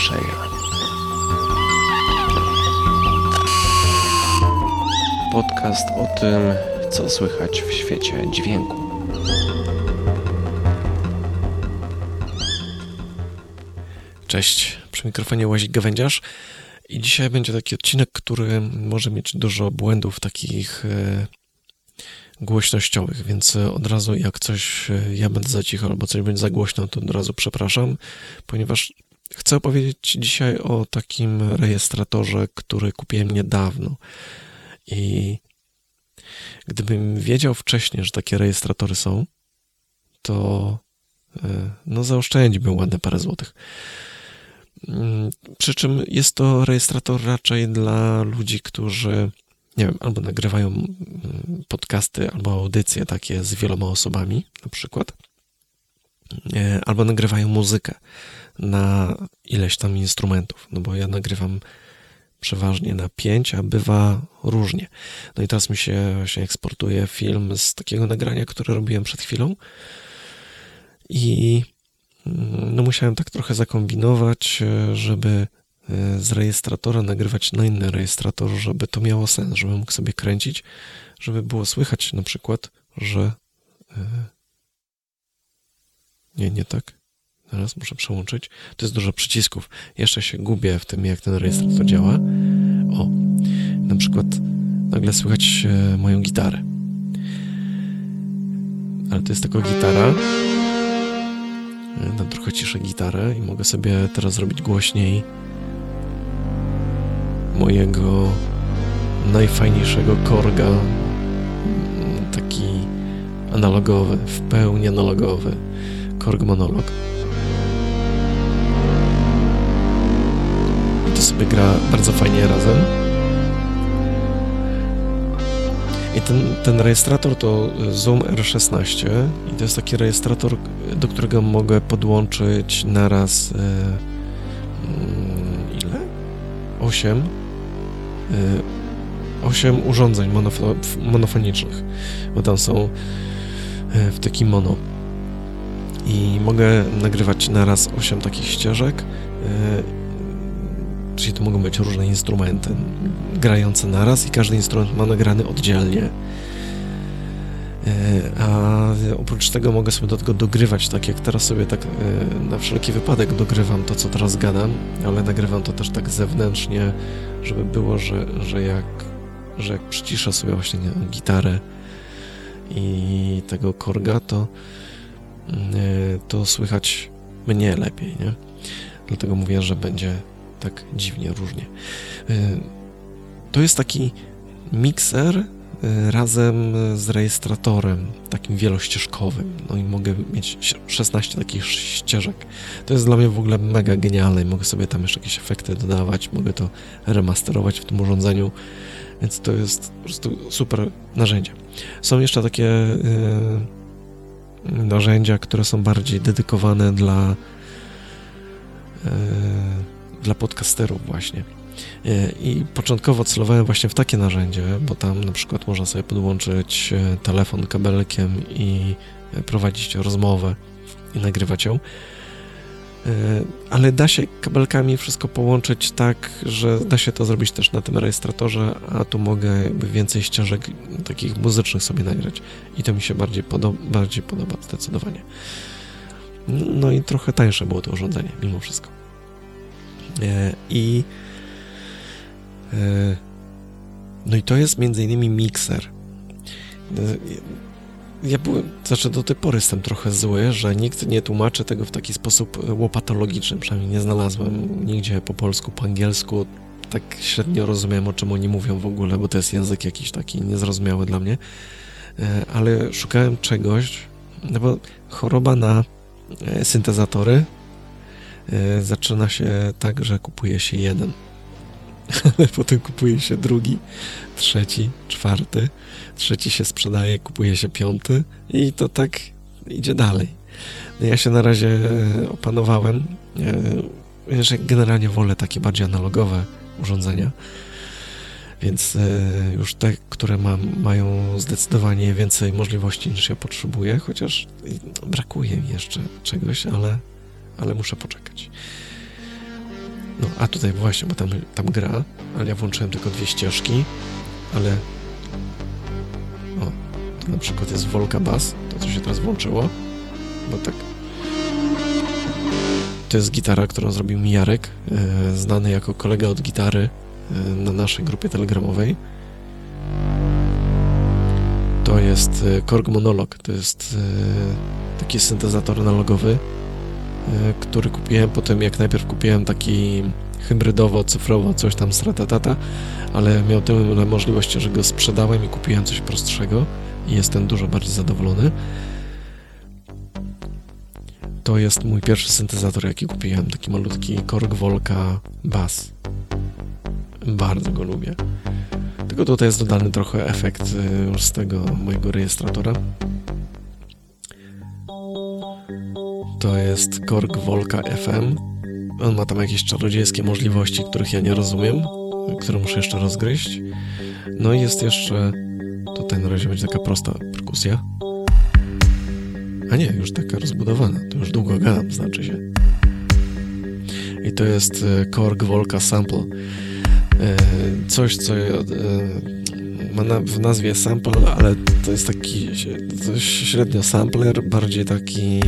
usłyszenia. Podcast o tym, co słychać w świecie dźwięku. Cześć, przy mikrofonie Łazik Gawędziarz i dzisiaj będzie taki odcinek, który może mieć dużo błędów takich e, głośnościowych, więc od razu jak coś e, ja będę za cicho albo coś będzie za głośno, to od razu przepraszam, ponieważ chcę opowiedzieć dzisiaj o takim rejestratorze, który kupiłem niedawno i gdybym wiedział wcześniej, że takie rejestratory są, to e, no zaoszczędziłbym ładne parę złotych. Mm, przy czym jest to rejestrator raczej dla ludzi, którzy nie wiem, albo nagrywają mm, podcasty, albo audycje takie z wieloma osobami, na przykład, e, albo nagrywają muzykę na ileś tam instrumentów, no bo ja nagrywam przeważnie na 5, a bywa różnie. No i teraz mi się właśnie eksportuje film z takiego nagrania, które robiłem przed chwilą i mm, no musiałem tak trochę zakombinować, żeby e, z rejestratora nagrywać na inny rejestrator, żeby to miało sens, żeby mógł sobie kręcić, żeby było słychać na przykład, że e, nie, nie tak. Teraz muszę przełączyć. To jest dużo przycisków. Jeszcze się gubię w tym, jak ten rejestrator działa. O, na przykład nagle słychać e, moją gitarę. Ale to jest tylko gitara. E, dam trochę ciszę gitarę i mogę sobie teraz zrobić głośniej mojego najfajniejszego korga. Taki analogowy, w pełni analogowy. Korg monolog. Sobie gra bardzo fajnie razem. I ten, ten rejestrator to Zoom R16 i to jest taki rejestrator, do którego mogę podłączyć naraz e, mm, ile? 8 e, 8 urządzeń monofo monofonicznych, bo tam są e, w taki mono. I mogę nagrywać naraz 8 takich ścieżek e, Czyli to mogą być różne instrumenty grające naraz i każdy instrument ma nagrany oddzielnie. E, a oprócz tego mogę sobie do tego dogrywać, tak jak teraz sobie tak e, na wszelki wypadek dogrywam to, co teraz gadam, ale nagrywam to też tak zewnętrznie, żeby było, że, że, jak, że jak przyciszę sobie właśnie nie, gitarę i tego korga, to, e, to słychać mnie lepiej, nie? Dlatego mówię, że będzie tak dziwnie, różnie. Y, to jest taki mikser y, razem z rejestratorem takim wielościeżkowym. No i mogę mieć 16 takich ścieżek. To jest dla mnie w ogóle mega genialne. Mogę sobie tam jeszcze jakieś efekty dodawać, mogę to remasterować w tym urządzeniu, więc to jest po prostu super narzędzie. Są jeszcze takie yy, narzędzia, które są bardziej dedykowane dla yy, dla podcasterów właśnie. E, I początkowo celowałem właśnie w takie narzędzie, bo tam na przykład można sobie podłączyć e, telefon kabelkiem i e, prowadzić rozmowę i nagrywać ją. Ale da się kabelkami wszystko połączyć tak, że da się to zrobić też na tym rejestratorze, a tu mogę więcej ścieżek takich muzycznych sobie nagrać. I to mi się bardziej, podoba, bardziej podoba zdecydowanie. No i trochę tańsze było to urządzenie, mimo wszystko. E, I e, no i to jest między innymi mikser. E, ja byłem, znaczy do tej pory jestem trochę zły, że nikt nie tłumaczy tego w taki sposób łopatologiczny, przynajmniej nie znalazłem nigdzie po polsku, po angielsku. Tak średnio rozumiem, o czym oni mówią w ogóle, bo to jest język jakiś taki niezrozumiały dla mnie. Ale szukałem czegoś, no bo choroba na syntezatory zaczyna się tak, że kupuje się jeden, ale potem kupuje się drugi, trzeci, czwarty, trzeci się sprzedaje, kupuje się piąty i to tak idzie dalej. No ja się na razie e, opanowałem, że generalnie wolę takie bardziej analogowe urządzenia, więc e, już te, które mam, mają zdecydowanie więcej możliwości niż ja potrzebuję, chociaż brakuje mi jeszcze czegoś, ale ale muszę poczekać. No, a tutaj właśnie, bo tam, tam gra, ale ja włączyłem tylko dwie ścieżki, ale... O, to na przykład jest Volca Bass, to co się teraz włączyło, bo tak... To jest gitara, którą zrobił mi Jarek, e, znany jako kolega od gitary e, na naszej grupie telegramowej. To jest e, Korg Monolog, to jest taki syntezator analogowy, który kupiłem po tym, jak najpierw kupiłem taki hybrydowo, cyfrowo, coś tam stratatata, ale miał tyle możliwości, że go sprzedałem i kupiłem coś prostszego i jestem dużo bardziej zadowolony. To jest mój pierwszy syntezator, jaki kupiłem, taki malutki Korg Volca Bass. Bardzo go lubię. Tylko tutaj jest dodany trochę efekt y, już z tego mojego rejestratora. To jest Korg Volca FM. On ma tam jakieś czarodziejskie możliwości, których ja nie rozumiem, które muszę jeszcze rozgryźć. No i jest jeszcze... Tutaj na razie będzie taka prosta perkusja. A nie, już taka rozbudowana. To już długo gadam, znaczy się. I to jest y, Korg Volca Sample. Y, coś, co ma na, w nazwie sample, ale to jest taki średnio sampler, bardziej taki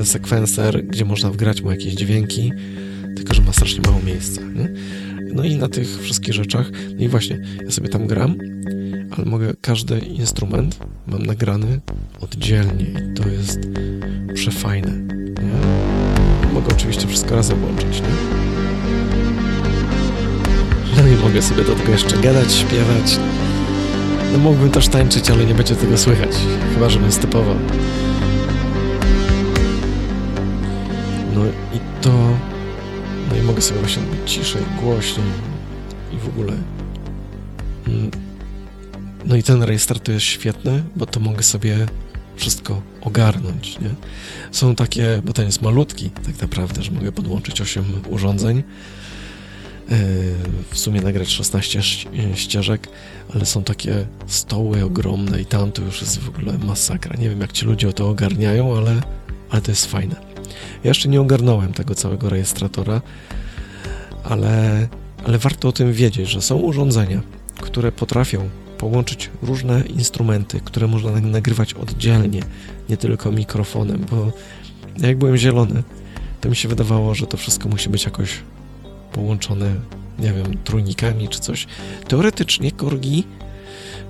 e, sekwencer, gdzie można wgrać mu jakieś dźwięki, tylko że ma strasznie mało miejsca. Nie? No i na tych wszystkich rzeczach, no i właśnie, ja sobie tam gram, ale mogę każdy instrument mam nagrany oddzielnie i to jest przefajne. Nie? Mogę oczywiście wszystko razem łączyć, nie? No i mogę sobie do tego jeszcze gadać, śpiewać. No mógłbym też tańczyć, ale nie będzie tego słychać. Chyba, żebym stepował. No i to... No i mogę sobie właśnie być ciszej, głośniej i w ogóle... Mm. No i ten rejestr to jest świetny, bo to mogę sobie wszystko ogarnąć, nie? Są takie, bo ten jest malutki tak naprawdę, że mogę podłączyć 8 urządzeń, w sumie nagrać 16 ścieżek, ale są takie stoły ogromne i tam to już jest w ogóle masakra. Nie wiem, jak ci ludzie o to ogarniają, ale, ale to jest fajne. Ja jeszcze nie ogarnąłem tego całego rejestratora, ale, ale warto o tym wiedzieć, że są urządzenia, które potrafią połączyć różne instrumenty, które można nagrywać oddzielnie, nie tylko mikrofonem, bo jak byłem zielony, to mi się wydawało, że to wszystko musi być jakoś połączone, nie wiem, trójnikami czy coś. Teoretycznie korgi,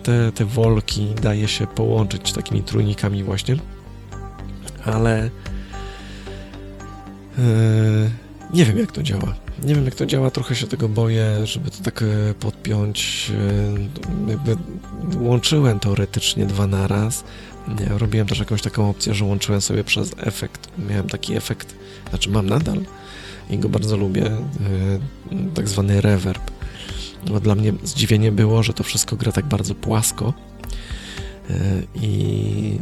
te, te wolki daje się połączyć takimi trójnikami właśnie, ale nie wiem jak to działa. Nie wiem jak to działa, trochę się tego boję, żeby to tak e, podpiąć. E, jakby łączyłem teoretycznie dwa na raz. Nie, robiłem też jakąś taką opcję, że łączyłem sobie przez efekt. Miałem taki efekt, znaczy mam nadal, i go bardzo lubię, e, tak zwany reverb. No, dla mnie zdziwienie było, że to wszystko gra tak bardzo płasko e, i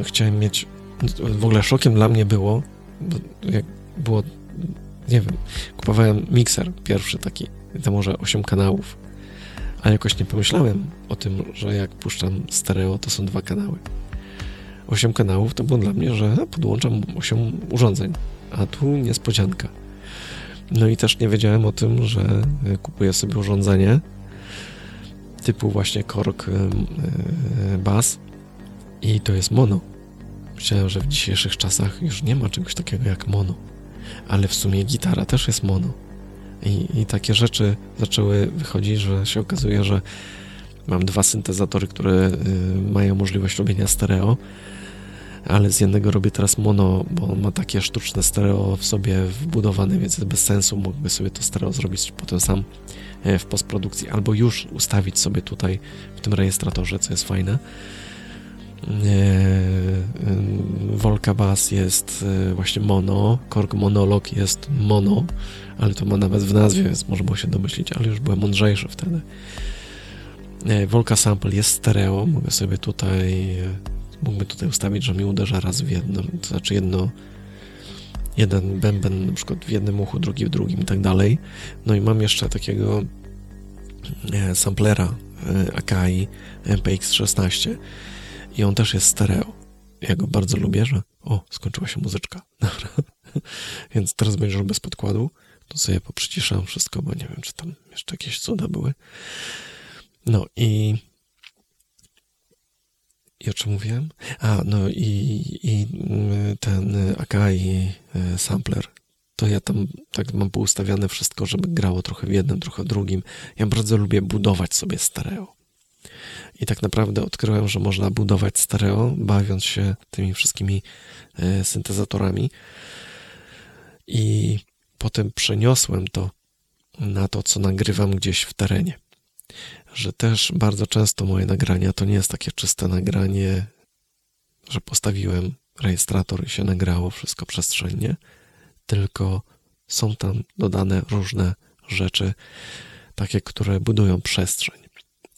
e, chciałem mieć, w ogóle szokiem dla mnie było, jak było, nie wiem, kupowałem mikser pierwszy taki, to może 8 kanałów, a jakoś nie pomyślałem o tym, że jak puszczam stereo, to są dwa kanały. 8 kanałów to było dla mnie, że podłączam 8 urządzeń a tu niespodzianka. No i też nie wiedziałem o tym, że e, kupuję sobie urządzenie typu właśnie Korg e, Bass i to jest mono. Myślałem, że w dzisiejszych czasach już nie ma czegoś takiego jak mono, ale w sumie gitara też jest mono. I, I takie rzeczy zaczęły wychodzić, że się okazuje, że mam dwa syntezatory, które mają możliwość robienia stereo, ale z jednego robię teraz mono, bo on ma takie sztuczne stereo w sobie wbudowane, więc bez sensu, mógłby sobie to stereo zrobić potem sam e, w postprodukcji, albo już ustawić sobie tutaj w tym rejestratorze, co jest fajne. Volca Bass jest e, właśnie mono, Korg Monolog jest mono, ale to ma nawet w nazwie, więc można było się domyślić, ale już byłem mądrzejszy wtedy. E, Volca Sample jest stereo, mogę sobie tutaj Mógłby tutaj ustawić, że mi uderza raz w jedno, to znaczy jedno, jeden bęben na przykład w jednym uchu, drugi w drugim i tak dalej. No i mam jeszcze takiego e, samplera e, Akai MPX16 i on też jest stereo. Ja go bardzo lubię, że o, skończyła się muzyczka. Więc teraz będziesz bez podkładu. To sobie poprzyciszam wszystko, bo nie wiem, czy tam jeszcze jakieś cuda były. No i i o czym mówiłem? A, no i, i mm, ten Akai e, sampler, to ja tam tak mam poustawiane wszystko, żeby grało trochę w jednym, trochę w drugim. Ja bardzo lubię budować sobie stereo. I tak naprawdę odkryłem, że można budować stereo, bawiąc się tymi wszystkimi e, syntezatorami. I potem przeniosłem to na to, co nagrywam gdzieś w terenie że też bardzo często moje nagrania to nie jest takie czyste nagranie, że postawiłem rejestrator i się nagrało wszystko przestrzennie, tylko są tam dodane różne rzeczy, takie, które budują przestrzeń.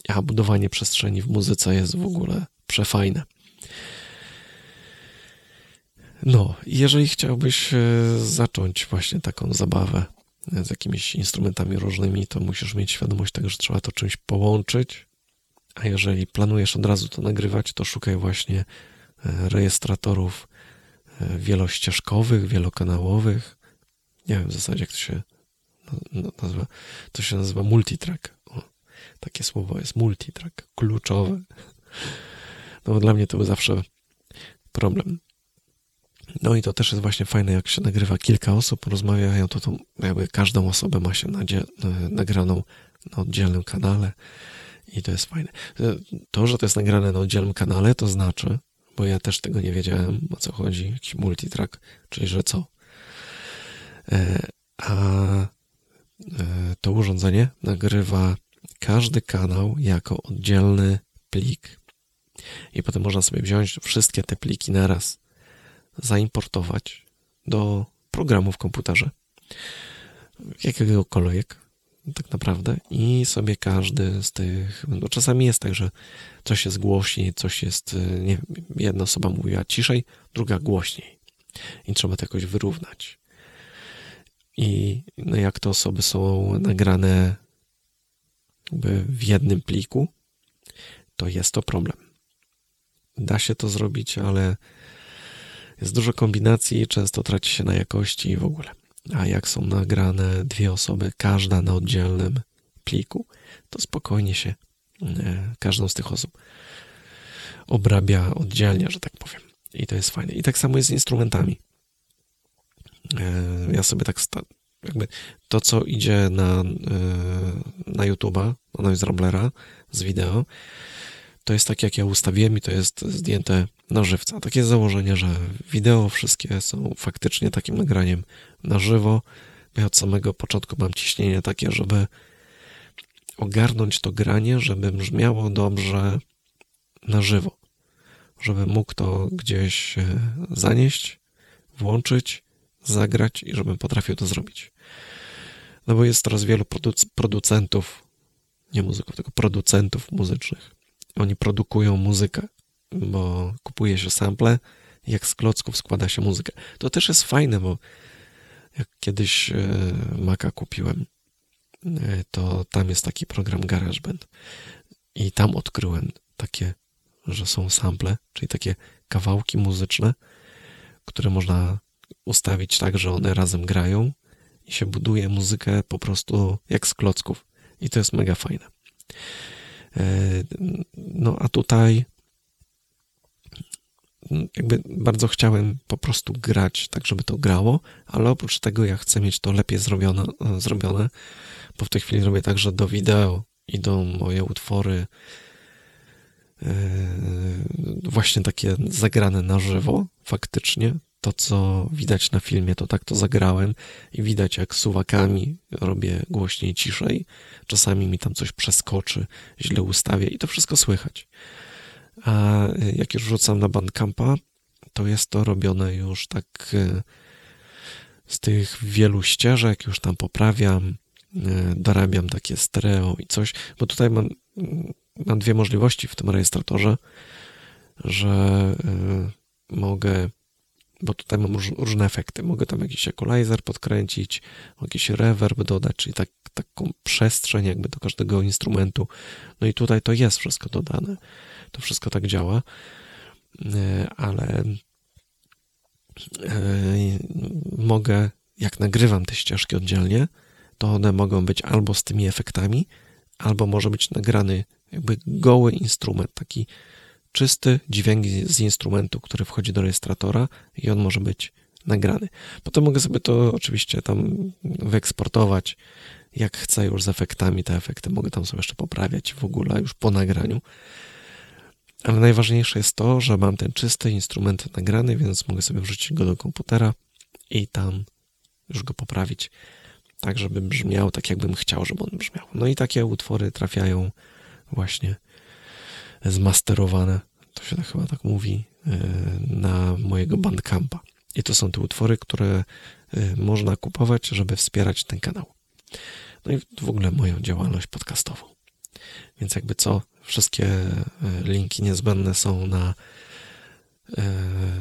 A budowanie przestrzeni w muzyce jest w ogóle przefajne. No, jeżeli chciałbyś e, zacząć właśnie taką zabawę z jakimiś instrumentami różnymi, to musisz mieć świadomość tego, że trzeba to czymś połączyć. A jeżeli planujesz od razu to nagrywać, to szukaj właśnie e, rejestratorów e, wielościeżkowych, wielokanałowych. Nie wiem w zasadzie, jak to się nazywa. To się nazywa multitrack. Takie słowo jest multitrack, kluczowe. No dla mnie to był zawsze problem. No i to też jest właśnie fajne, jak się nagrywa kilka osób, rozmawiają, to, to jakby każdą osobę ma się nadzie, nagraną na oddzielnym kanale i to jest fajne. To, że to jest nagrane na oddzielnym kanale, to znaczy, bo ja też tego nie wiedziałem, o co chodzi, jakiś multitrack, czyli że co. E, a e, to urządzenie nagrywa każdy kanał jako oddzielny plik. I potem można sobie wziąć wszystkie te pliki naraz zaimportować do programu w komputerze, jakiegokolwiek tak naprawdę i sobie każdy z tych, no czasami jest tak, że coś jest głośniej, coś jest, nie wiem, jedna osoba mówiła ciszej, druga głośniej i trzeba to jakoś wyrównać. I no jak te osoby są nagrane w jednym pliku, to jest to problem. Da się to zrobić, ale jest dużo kombinacji, często traci się na jakości i w ogóle. A jak są nagrane dwie osoby, każda na oddzielnym pliku, to spokojnie się e, każdą z tych osób obrabia oddzielnie, że tak powiem. I to jest fajne. I tak samo jest z instrumentami. E, ja sobie tak jakby to, co idzie na, e, na YouTube'a, na Noise Ramblera z wideo, to jest tak, jak ja ustawiłem i to jest zdjęte na żywca. Takie założenie, że wideo wszystkie są faktycznie takim nagraniem na żywo. Ja od samego początku mam ciśnienie takie, żeby ogarnąć to granie, żeby brzmiało dobrze na żywo. Żeby mógł to gdzieś e, zanieść, włączyć, zagrać i żebym potrafił to zrobić. No bo jest teraz wielu produc producentów, nie muzyków, tylko producentów muzycznych, oni produkują muzykę, bo kupuje się sample, jak z klocków składa się muzykę. To też jest fajne, bo jak kiedyś e, Maca kupiłem, e, to tam jest taki program GarageBand i tam odkryłem takie, że są sample, czyli takie kawałki muzyczne, które można ustawić tak, że one razem grają i się buduje muzykę po prostu jak z klocków. I to jest mega fajne. E, no a tutaj jakby bardzo chciałem po prostu grać tak, żeby to grało, ale oprócz tego ja chcę mieć to lepiej zrobione, zrobione bo w tej chwili robię tak, że do wideo idą moje utwory e, właśnie takie zagrane na żywo, faktycznie, to, co widać na filmie, to tak to zagrałem i widać, jak suwakami robię głośniej, ciszej. Czasami mi tam coś przeskoczy, źle ustawię i to wszystko słychać. A jak już rzucam na Bandcampa, to jest to robione już tak e, z tych wielu ścieżek, już tam poprawiam, e, dorabiam takie stereo i coś, bo tutaj mam, mam dwie możliwości w tym rejestratorze, że mogę bo tutaj mam różne efekty. Mogę tam jakiś equalizer podkręcić, jakiś reverb dodać, czyli tak, taką przestrzeń jakby do każdego instrumentu. No i tutaj to jest wszystko dodane. To wszystko tak działa, e, ale e, mogę jak nagrywam te ścieżki oddzielnie, to one mogą być albo z tymi efektami, albo może być nagrany jakby goły instrument, taki czysty dźwięk z instrumentu, który wchodzi do rejestratora i on może być nagrany. Potem mogę sobie to oczywiście tam wyeksportować, jak chcę już z efektami, te efekty mogę tam sobie jeszcze poprawiać w ogóle już po nagraniu. Ale najważniejsze jest to, że mam ten czysty instrument nagrany, więc mogę sobie wrzucić go do komputera i tam już go poprawić, tak żeby brzmiał tak, jakbym chciał, żeby on brzmiał. No i takie utwory trafiają właśnie zmasterowane, to się chyba tak mówi, e, na mojego bandcampa. I to są te utwory, które e, można kupować, żeby wspierać ten kanał. No i w ogóle moją działalność podcastową. Więc jakby co, wszystkie e, linki niezbędne są na,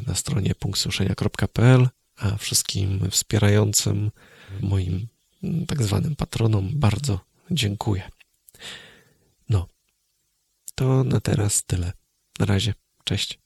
na stronie punktsłyszenia.pl, a wszystkim wspierającym moim tak zwanym patronom bardzo dziękuję. To na teraz tyle. Na razie. Cześć.